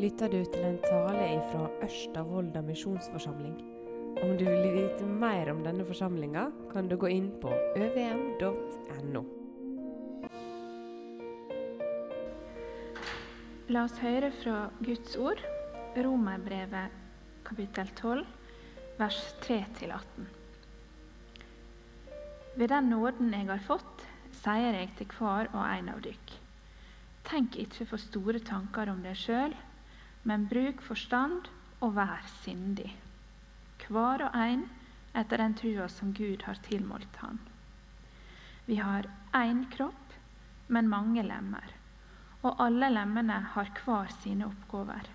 lytter du til en tale fra Ørsta misjonsforsamling. Om du vil vite mer om denne forsamlinga, kan du gå inn på øvm.no. La oss høre fra Guds ord, Romerbrevet kapittel 12, vers 3-18. Ved den nåden jeg har fått, sier jeg til hver og en av dykk. Tenk ikke for store tanker om deg sjøl, men bruk forstand og vær sindig. Hver og en etter den trua som Gud har tilmålt han. Vi har én kropp, men mange lemmer, og alle lemmene har hver sine oppgaver.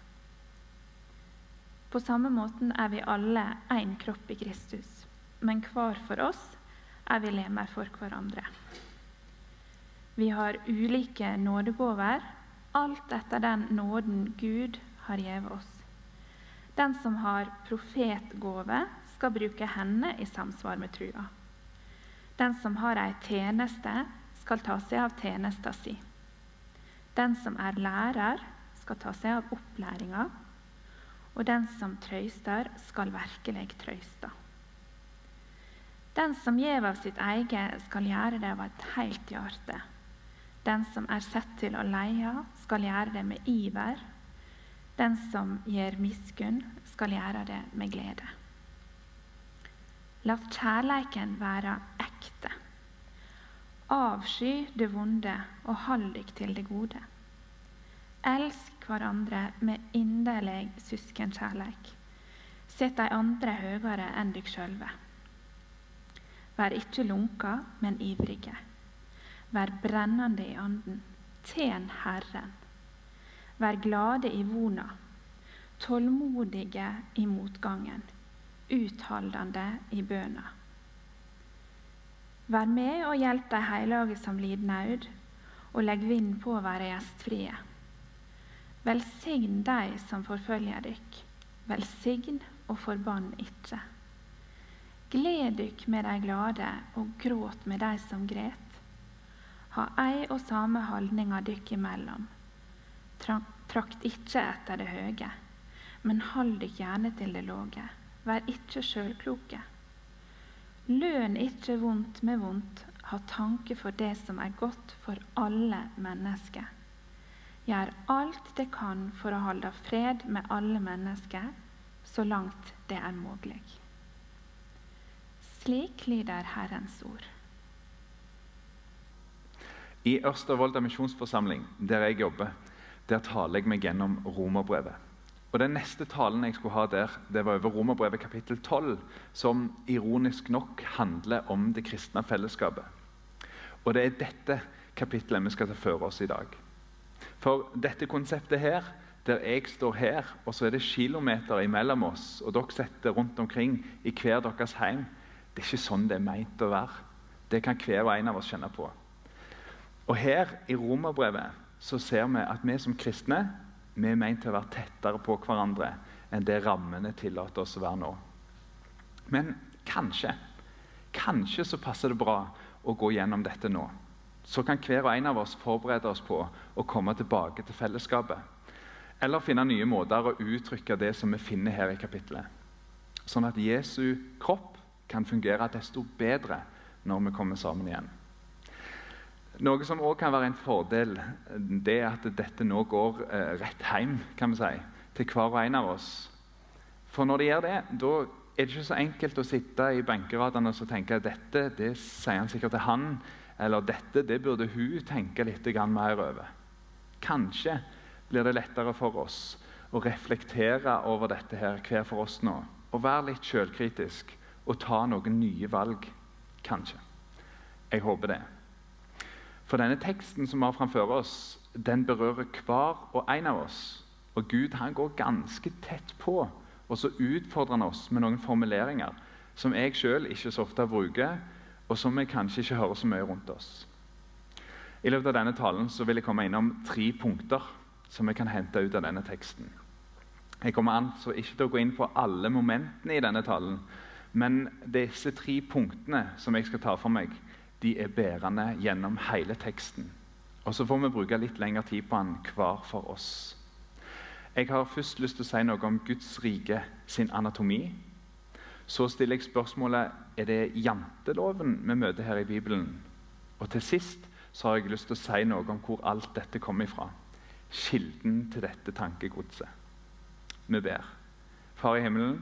På samme måten er vi alle én kropp i Kristus, men hver for oss er vi lemmer for hverandre. Vi har ulike nådegaver, alt etter den nåden Gud har gjeve oss. Den som har profetgåve, skal bruke henne i samsvar med trua. Den som har ei tjeneste, skal ta seg av tjenesta si. Den som er lærer, skal ta seg av opplæringa. Og den som trøyster, skal virkelig trøyste. Den som gjev av sitt eget, skal gjøre det av et helt hjerte. Den som er sett til å leie, skal gjøre det med iver den som gir miskunn, skal gjøre det med glede. La kjærleiken være ekte. Avsky det vonde og hold dykk til det gode. Elsk hverandre med inderlig søskenkjærleik. Sett de andre høyere enn dykk sjølve. Vær ikke lunka, men ivrige. Vær brennende i anden. Tjen Herren. Vær glade i vona, tålmodige i motgangen, utholdende i bøna. Vær med og hjelp de hellige som lider naud, og legg vind på å være gjestfrie. Velsign de som forfølger dykk. Velsign og forbann ikke. Gled dykk med de glade, og gråt med de som gret. Ha ei og samme holdninga dykk imellom Trakt ikke etter det høye, men hold dykk gjerne til det låge. Vær ikke sjølkloke. Løn ikke vondt med vondt, ha tanke for det som er godt for alle mennesker. Gjør alt det kan for å holde fred med alle mennesker, så langt det er mulig. Slik lyder Herrens ord. I Ørsta misjonsforsamling, der jeg jobber, der taler jeg meg gjennom romerbrevet. Og Den neste talen jeg skulle ha der, det var over romerbrevet kapittel 12, som ironisk nok handler om det kristne fellesskapet. Og Det er dette kapittelet vi skal ta føre oss i dag. For dette konseptet her, der jeg står her, og så er det kilometer imellom oss, og dere sitter rundt omkring i hver deres heim, det er ikke sånn det er meint å være. Det kan hver og en av oss kjenne på. Og her i romerbrevet så ser vi at vi som kristne vi er ment til å være tettere på hverandre enn det rammene tillater oss å være nå. Men kanskje kanskje så passer det bra å gå gjennom dette nå. Så kan hver og en av oss forberede oss på å komme tilbake til fellesskapet. Eller finne nye måter å uttrykke det som vi finner her i kapittelet. Sånn at Jesu kropp kan fungere desto bedre når vi kommer sammen igjen. Noe som også kan være en fordel, det er at dette nå går eh, rett hjem kan vi si, til hver og en av oss. For når det gjør det, da er det ikke så enkelt å sitte i benkeradene og tenke at dette det sier han sikkert til han, eller dette det burde hun tenke litt mer over. Kanskje blir det lettere for oss å reflektere over dette her hver for oss nå. Og være litt sjølkritisk og ta noen nye valg. Kanskje. Jeg håper det. For denne teksten som vi har framfor oss, den berører hver og en av oss. Og Gud han går ganske tett på og så utfordrer han oss med noen formuleringer som jeg sjøl ikke så ofte bruker, og som vi kanskje ikke hører så mye rundt oss. I løpet av denne talen så vil jeg komme innom tre punkter som vi kan hente ut av denne teksten. Jeg kommer altså ikke til å gå inn på alle momentene i denne talen, men disse tre punktene som jeg skal ta for meg, de er bærende gjennom hele teksten. Og så får vi bruke litt lengre tid på den hver for oss. Jeg har først lyst til å si noe om Guds rike sin anatomi. Så stiller jeg spørsmålet er det janteloven vi møter her i Bibelen. Og til sist så har jeg lyst til å si noe om hvor alt dette kommer ifra. Kilden til dette tankegodset. Vi ber. Far i himmelen,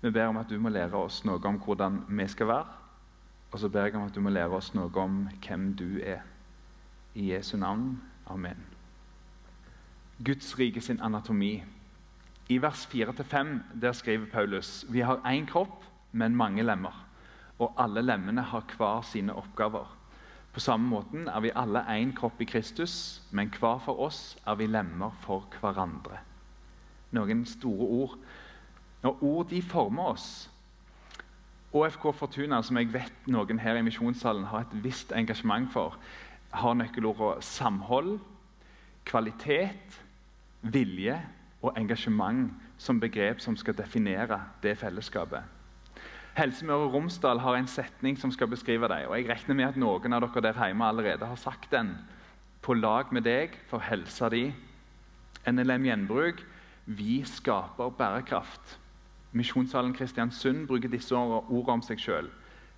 vi ber om at du må lære oss noe om hvordan vi skal være. Og så ber jeg om at du må lære oss noe om hvem du er. I Jesu navn. Amen. Guds rike sin anatomi. I vers 4-5 der skriver Paulus vi har én kropp, men mange lemmer. Og alle lemmene har hver sine oppgaver. På samme måten er vi alle én kropp i Kristus, men hver for oss er vi lemmer for hverandre. Noen store ord. Når ord de former oss ÅFK Fortuna, som jeg vet noen her i misjonssalen har et visst engasjement for, har nøkkelordene samhold, kvalitet, vilje og engasjement som begrep som skal definere det fellesskapet. Helse Møre og Romsdal har en setning som skal beskrive deg. og Jeg regner med at noen av dere der hjemme allerede har sagt den. På lag med deg for helsa di. NLM Gjenbruk vi skaper bærekraft. Misjonssalen Kristiansund bruker disse ordene om seg sjøl.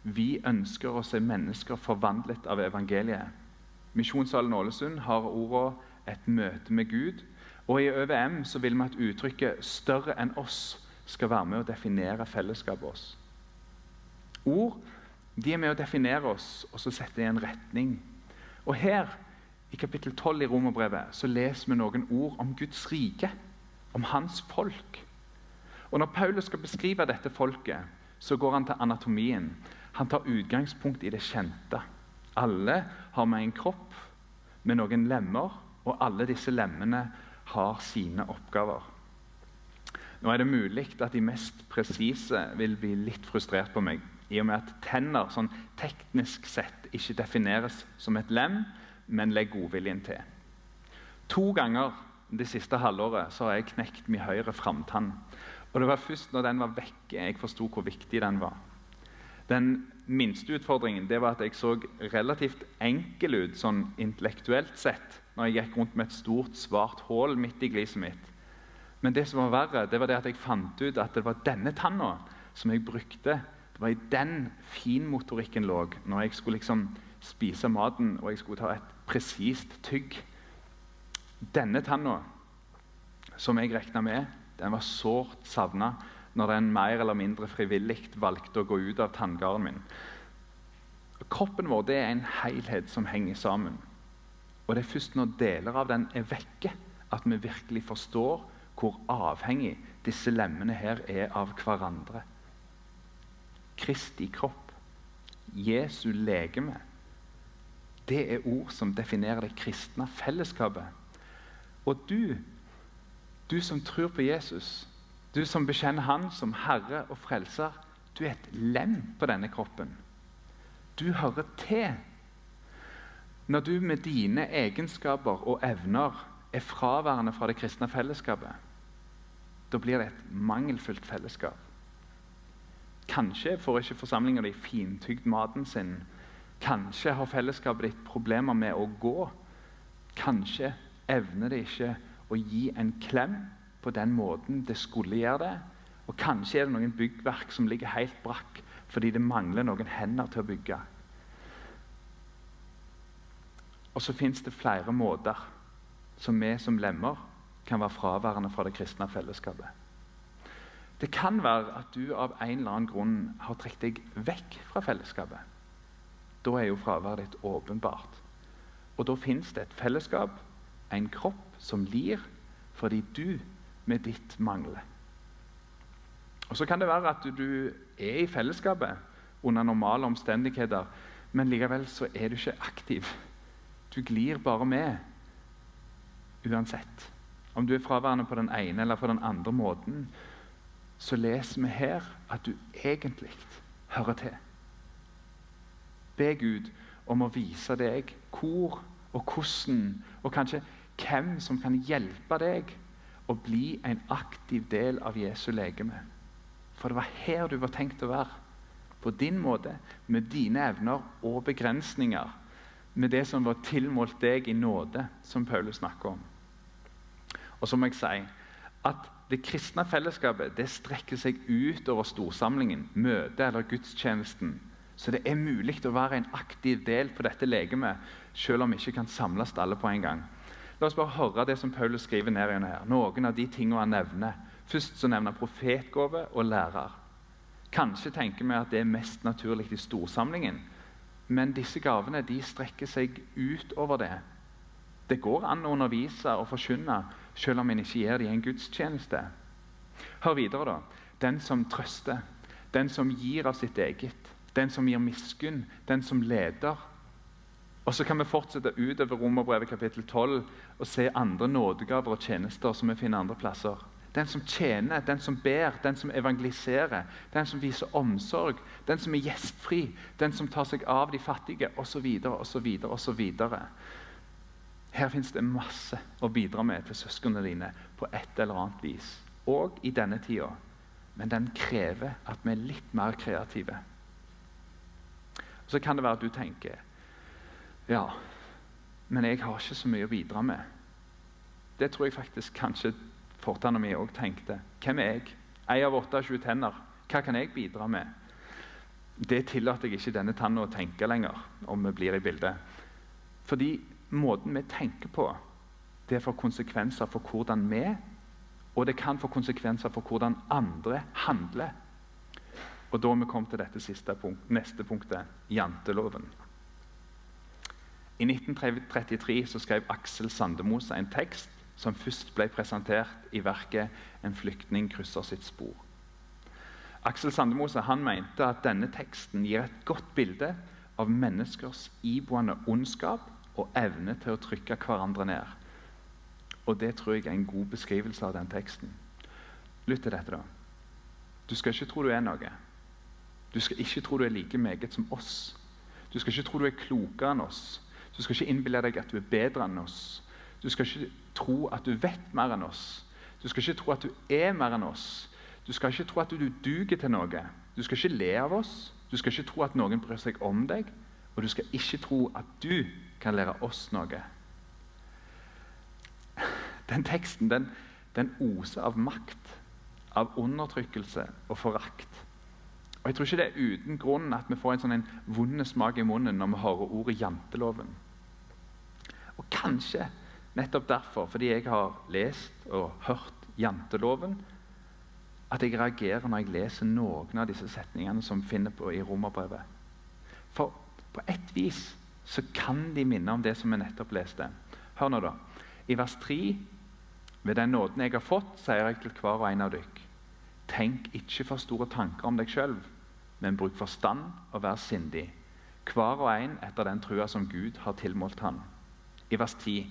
Vi ønsker å se mennesker forvandlet av evangeliet. Misjonssalen Ålesund har ordene 'et møte med Gud'. Og i ØVM så vil vi at uttrykket 'større enn oss' skal være med å definere fellesskapet oss. Ord de er med å definere oss og så sette i en retning. Og Her, i kapittel 12 i Romerbrevet, så leser vi noen ord om Guds rike, om hans folk. Og Når Paulus skal beskrive dette folket, så går han til anatomien. Han tar utgangspunkt i det kjente. Alle har med en kropp med noen lemmer, og alle disse lemmene har sine oppgaver. Nå er det mulig at de mest presise vil bli litt frustrert på meg, i og med at tenner sånn teknisk sett ikke defineres som et lem, men legg godviljen til. To ganger det siste halvåret så har jeg knekt min høyre framtann. Og Det var først når den var vekke, jeg forsto hvor viktig den var. Den minste utfordringen det var at jeg så relativt enkel ut sånn intellektuelt sett når jeg gikk rundt med et stort, svart hull midt i gliset mitt. Men det som var verre, det var det at jeg fant ut at det var denne tanna som jeg brukte. Det var i den finmotorikken lå når jeg skulle liksom spise maten og jeg skulle ta et presist tygg. Denne tanna, som jeg regna med, den var sårt savna når den mer eller mindre frivillig valgte å gå ut av tanngarden min. Kroppen vår det er en helhet som henger sammen. Og Det er først når deler av den er vekke, at vi virkelig forstår hvor avhengig disse lemmene her er av hverandre. Kristi kropp, Jesu legeme, det er ord som definerer det kristne fellesskapet. Og du, du som tror på Jesus, du som bekjenner Han som Herre og Frelser, du er et lem på denne kroppen. Du hører til når du med dine egenskaper og evner er fraværende fra det kristne fellesskapet, da blir det et mangelfullt fellesskap. Kanskje får ikke forsamlinga di fintygd maten sin. Kanskje har fellesskapet ditt problemer med å gå. Kanskje evner det ikke å gi en klem på den måten det skulle gjøre det. Og kanskje er det noen byggverk som ligger helt brakk fordi det mangler noen hender til å bygge. Og så fins det flere måter som vi som lemmer kan være fraværende fra det kristne fellesskapet. Det kan være at du av en eller annen grunn har trukket deg vekk fra fellesskapet. Da er jo fraværet ditt åpenbart. Og da fins det et fellesskap, en kropp, som lir fordi du med ditt mangler. Og Så kan det være at du er i fellesskapet under normale omstendigheter, men likevel så er du ikke aktiv. Du glir bare med uansett. Om du er fraværende på den ene eller på den andre måten, så leser vi her at du egentlig hører til. Be Gud om å vise deg hvor og hvordan, og kanskje hvem som kan hjelpe deg å bli en aktiv del av Jesu legeme. For det var her du var tenkt å være. På din måte, med dine evner og begrensninger med det som var tilmålt deg i nåde, som Paulus snakker om. Og så må jeg si at det kristne fellesskapet det strekker seg ut over storsamlingen, møtet eller gudstjenesten. Så det er mulig å være en aktiv del på dette legemet, selv om vi ikke kan samles alle på en gang. La oss bare høre det som Paulus skriver ned igjen her. Noen av de tingene han nevner. Først så nevner han profetgave og lærer. Kanskje tenker vi at det er mest naturlig i storsamlingen. Men disse gavene de strekker seg utover det. Det går an å undervise og forkynne selv om en ikke gir dem en gudstjeneste. Hør videre, da. Den som trøster, den som gir av sitt eget, den som gir miskunn, den som leder. Og Så kan vi fortsette utover Romerbrevet kapittel 12 og se andre nådegaver og tjenester som vi finner andre plasser. Den som tjener, den som ber, den som evangeliserer, den som viser omsorg, den som er gjestfri, den som tar seg av de fattige, osv. osv. osv. Her fins det masse å bidra med til søsknene dine på et eller annet vis. Og i denne tida. Men den krever at vi er litt mer kreative. Så kan det være at du tenker Ja, men jeg har ikke så mye å bidra med. Det tror jeg faktisk kanskje fortanna mi òg tenkte. Hvem er jeg? Ei av 28 tenner. Hva kan jeg bidra med? Det tillater jeg ikke denne tanna å tenke lenger, om vi blir i bildet. Fordi måten vi tenker på, det får konsekvenser for hvordan vi og det kan få konsekvenser for hvordan andre handler. Og Da har vi kommet til dette siste punkt, neste punktet janteloven. I 1933 så skrev Aksel Sandemose en tekst som først ble presentert i verket 'En flyktning krysser sitt spor'. Aksel Sandemose han mente at denne teksten gir et godt bilde av menneskers iboende ondskap og evne til å trykke hverandre ned. Og Det tror jeg er en god beskrivelse av den teksten. Lytt til dette, da. Du skal ikke tro du er noe. Du skal ikke tro du er like meget som oss. Du skal ikke tro du er klokere enn oss. Du skal ikke innbille deg at du er bedre enn oss. Du skal ikke tro at du vet mer enn oss. Du skal ikke tro at du er mer enn oss. Du skal ikke tro at du duger til noe. Du skal ikke le av oss. Du skal ikke tro at noen bryr seg om deg. Og du skal ikke tro at du kan lære oss noe. Den teksten den, den oser av makt, av undertrykkelse og forakt. Og Jeg tror ikke det er uten grunn at vi får en sånn vond smak i munnen når vi hører ordet janteloven. Og kanskje nettopp derfor, fordi jeg har lest og hørt janteloven, at jeg reagerer når jeg leser noen av disse setningene som finner på i romerbrevet. For på ett vis så kan de minne om det som vi nettopp leste. Hør nå, da. I vers 3.: Ved den nåden jeg har fått, sier jeg til hver og en av dere. Tenk ikke for store tanker om deg sjøl, men bruk forstand og vær sindig. Hver og en etter den trua som Gud har tilmålt han. I vers 10.: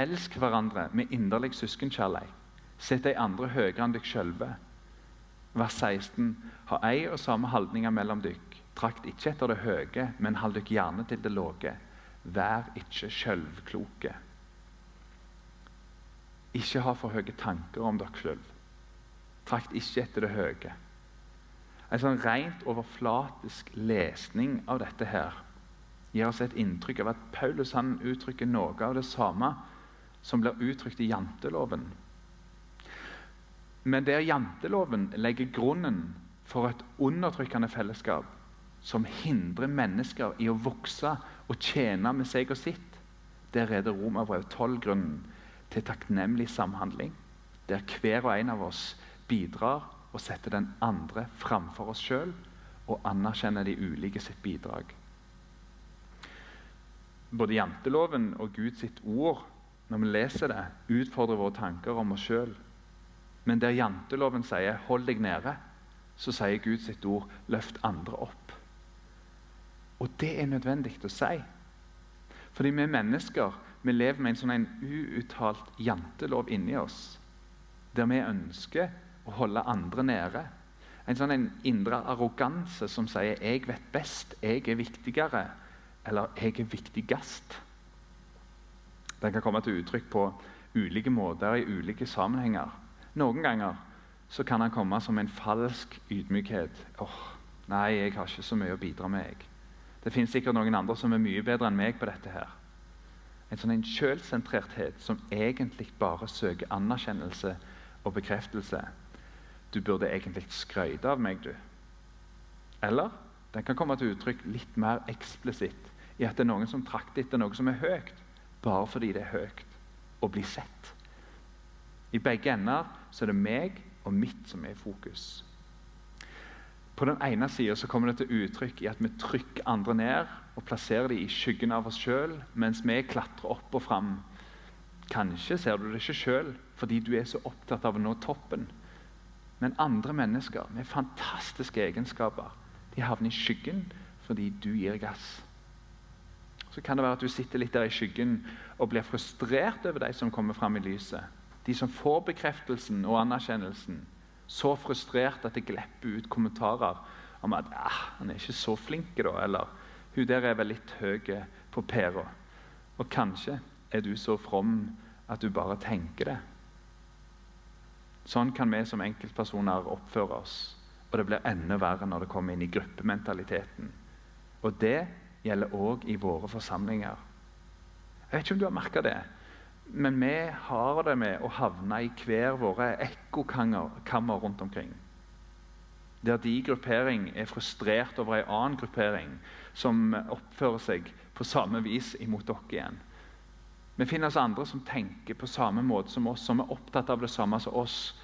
Elsk hverandre med inderlig søskenkjærleik. Sett de andre høyere enn dere sjølve. Vers 16.: Ha ei og samme holdninger mellom dere. Trakt ikke etter det høye, men hold dere gjerne til det lave. Vær ikke sjølvkloke. Ikke ha for høye tanker om dere sjøl. Trakt ikke etter det høye. En sånn rent overflatisk lesning av dette her gir oss et inntrykk av at Paulus han uttrykker noe av det samme som blir uttrykt i janteloven. Men der janteloven legger grunnen for et undertrykkende fellesskap, som hindrer mennesker i å vokse og tjene med seg og sitt, der er det Romerbrev 12 grunnen til takknemlig samhandling, der hver og en av oss bidrar og setter den andre framfor oss sjøl og anerkjenner de ulike sitt bidrag. Både janteloven og Guds ord, når vi leser det, utfordrer våre tanker om oss sjøl. Men der janteloven sier 'hold deg nede', så sier Guds ord 'løft andre opp'. Og det er nødvendig å si. Fordi vi mennesker vi lever med en sånn uuttalt jantelov inni oss. Der vi ønsker å holde andre nede. En sånn en indre arroganse som sier 'jeg vet best', 'jeg er viktigere', eller 'jeg er viktigst'. Den kan komme til uttrykk på ulike måter i ulike sammenhenger. Noen ganger så kan den komme som en falsk ydmykhet. oh, 'Nei, jeg har ikke så mye å bidra med.' jeg. Det finnes sikkert noen andre som er mye bedre enn meg på dette. her. En sånn en selvsentrerthet som egentlig bare søker anerkjennelse og bekreftelse. Du burde egentlig skryte av meg, du. Eller den kan komme til uttrykk litt mer eksplisitt i at det er noen som trakter etter noe som er høyt, bare fordi det er høyt, og blir sett. I begge ender så er det meg og mitt som er i fokus. På den ene sida kommer det til uttrykk i at vi trykker andre ned og plasserer dem i skyggen av oss sjøl, mens vi klatrer opp og fram. Kanskje ser du det ikke sjøl fordi du er så opptatt av å nå toppen. Men andre mennesker med fantastiske egenskaper de havner i skyggen fordi du gir gass. Så kan det være at du sitter litt der i skyggen og blir frustrert over de som kommer fram i lyset. De som får bekreftelsen og anerkjennelsen så frustrert at det glepper ut kommentarer om at ah, 'han er ikke så flink', da, eller 'hun der er vel litt høy på pæra'. Og kanskje er du så from at du bare tenker det. Sånn kan vi som enkeltpersoner oppføre oss. Og det blir enda verre når det kommer inn i gruppementaliteten. Og det gjelder òg i våre forsamlinger. Jeg vet ikke om du har merka det. Men vi har det med å havne i hver våre ekkokammer rundt omkring. Der de gruppering er frustrert over en annen gruppering som oppfører seg på samme vis imot dere igjen. Vi finner oss andre som tenker på samme måte som oss, som er opptatt av det samme som oss.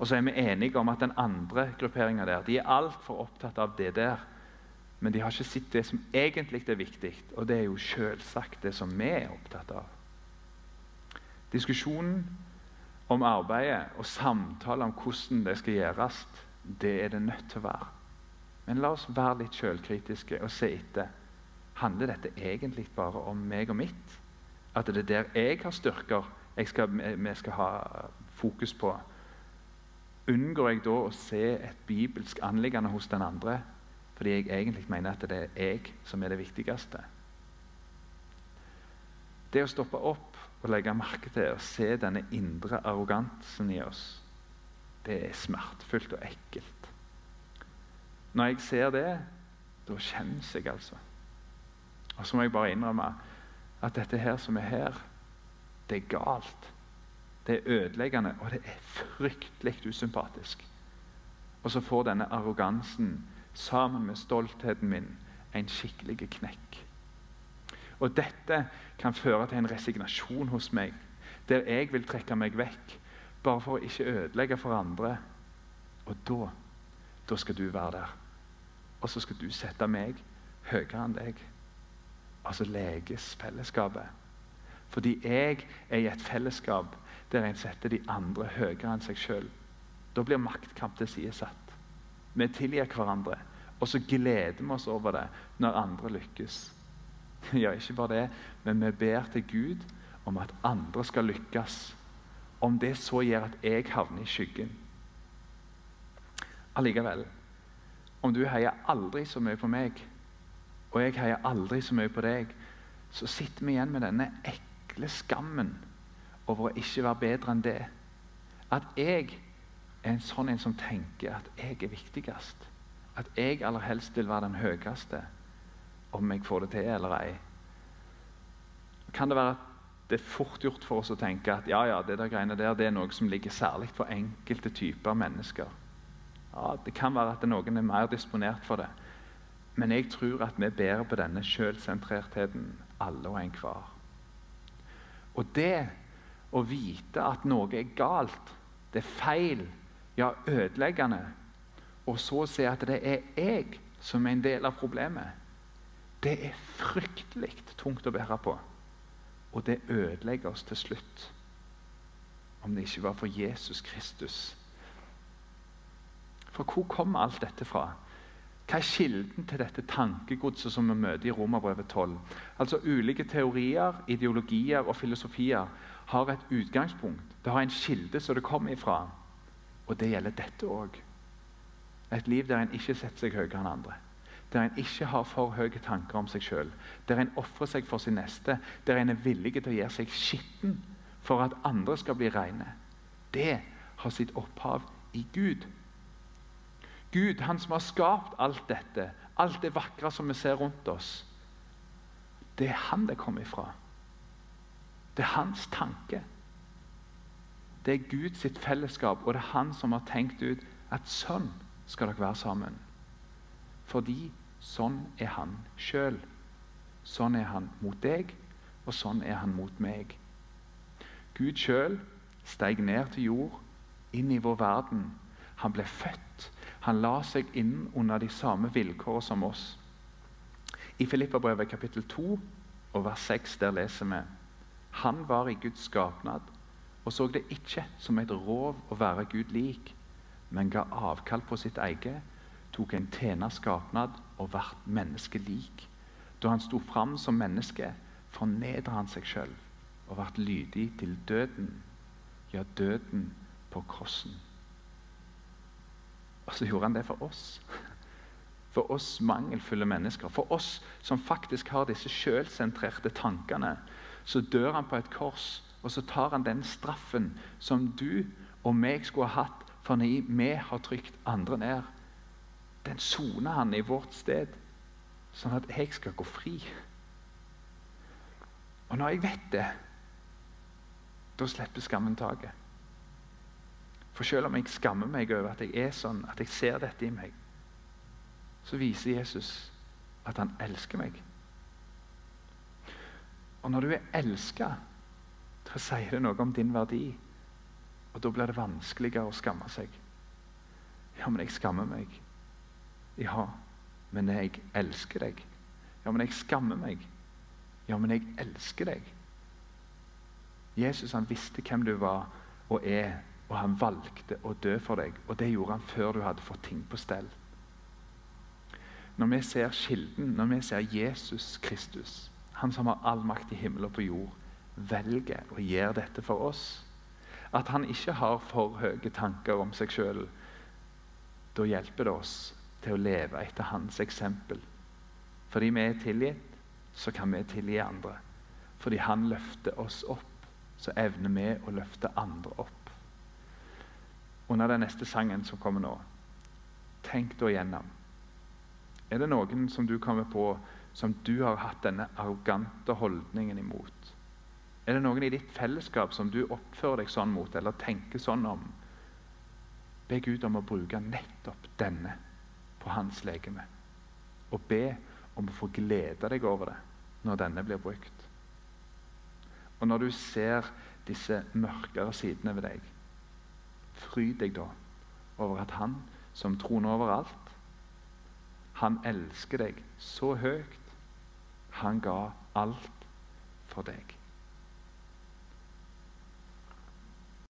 Og så er vi enige om at den andre grupperinga der de er altfor opptatt av det der. Men de har ikke sett det som egentlig er viktig, og det er jo selvsagt det som vi er opptatt av. Diskusjonen om arbeidet og samtale om hvordan det skal gjøres, det er det nødt til å være. Men la oss være litt selvkritiske og se etter. Handler dette egentlig bare om meg og mitt? At det er der jeg har styrker jeg skal, vi skal ha fokus på? Unngår jeg da å se et bibelsk anliggende hos den andre fordi jeg egentlig mener at det er jeg som er det viktigste? Det å stoppe opp og legge merke til og se denne indre arrogansen i oss, det er smertefullt og ekkelt. Når jeg ser det, da kjennes jeg, altså. Og så må jeg bare innrømme at dette her som er her, det er galt. Det er ødeleggende, og det er fryktelig usympatisk. Og så får denne arrogansen sammen med stoltheten min en skikkelig knekk. Og dette kan føre til en resignasjon hos meg, der jeg vil trekke meg vekk, bare for å ikke ødelegge for andre. Og da, da skal du være der. Og så skal du sette meg høyere enn deg. Altså leges fellesskapet. Fordi jeg er i et fellesskap der en setter de andre høyere enn seg sjøl. Da blir maktkamp til side satt. Vi tilgir hverandre, og så gleder vi oss over det når andre lykkes. Ja, ikke bare det, men vi ber til Gud om at andre skal lykkes. Om det så gjør at jeg havner i skyggen. Allikevel, om du heier aldri så mye på meg, og jeg heier aldri så mye på deg, så sitter vi igjen med denne ekle skammen over å ikke være bedre enn det. At jeg er en sånn en som tenker at jeg er viktigst. At jeg aller helst vil være den høyeste om jeg får det til eller ei. Kan det være at det er fort gjort for oss å tenke at ja, ja, det der greiene der det er noe som ligger særlig for enkelte typer mennesker. Ja, Det kan være at noen er mer disponert for det. Men jeg tror at vi bærer på denne sjølsentrertheten, alle og enhver. Og det å vite at noe er galt, det er feil, ja, ødeleggende, og så se at det er jeg som er en del av problemet det er fryktelig tungt å bære på. Og det ødelegger oss til slutt. Om det ikke var for Jesus Kristus. For hvor kommer alt dette fra? Hva er kilden til dette tankegodset som vi møter i Romerbrevet 12? Altså Ulike teorier, ideologier og filosofier har et utgangspunkt. Det har en kilde som det kommer ifra. Og det gjelder dette òg. Et liv der en ikke setter seg høyere enn andre der en ikke har for høye tanker om seg sjøl, der en ofrer seg for sin neste, der en er villig til å gjøre seg skitten for at andre skal bli reine. Det har sitt opphav i Gud. Gud, han som har skapt alt dette, alt det vakre som vi ser rundt oss. Det er han det kommer ifra. Det er hans tanke. Det er Guds fellesskap, og det er han som har tenkt ut at sånn skal dere være sammen. Fordi sånn er han sjøl. Sånn er han mot deg, og sånn er han mot meg. Gud sjøl steg ned til jord, inn i vår verden. Han ble født. Han la seg inn under de samme vilkårene som oss. I Filippabrevet kapittel 2 og vers 6 der leser vi Han var i Guds skapnad og så det ikke som et rov å være Gud lik, men ga avkall på sitt eget, tok en tjenerskapnad og ble menneskelik. Da han sto fram som menneske, fornedret han seg sjøl og ble lydig til døden, ja, døden på krossen. Og så gjorde han det for oss. For oss mangelfulle mennesker. For oss som faktisk har disse sjølsentrerte tankene. Så dør han på et kors og så tar han den straffen som du og meg skulle ha hatt fordi vi har trykt andre ned. Den soner han i vårt sted, sånn at jeg skal gå fri. Og når jeg vet det, da slipper skammen taket. For selv om jeg skammer meg over at jeg er sånn, at jeg ser dette i meg, så viser Jesus at han elsker meg. Og når du er elska, da sier det noe om din verdi. Og da blir det vanskeligere å skamme seg. Ja, men jeg skammer meg. Ja, men jeg elsker deg. Ja, men jeg skammer meg. Ja, men jeg elsker deg. Jesus han visste hvem du var og er, og han valgte å dø for deg. Og det gjorde han før du hadde fått ting på stell. Når vi ser kilden, når vi ser Jesus Kristus, han som har all makt i himmel og på jord, velger å gjøre dette for oss. At han ikke har for høye tanker om seg sjøl. Da hjelper det oss til å leve etter hans eksempel. Fordi vi er tilgitt, så kan vi tilgi andre. Fordi han løfter oss opp, så evner vi å løfte andre opp. Under den neste sangen som kommer nå, tenk da igjennom. Er det noen som du kommer på som du har hatt denne arrogante holdningen imot? Er det noen i ditt fellesskap som du oppfører deg sånn mot, eller tenker sånn om? Be Gud om å bruke nettopp denne på hans legeme. Og be om å få glede deg over det når denne blir brukt. Og når du ser disse mørkere sidene ved deg, fryd deg da over at han som troner overalt, han elsker deg så høyt. Han ga alt for deg.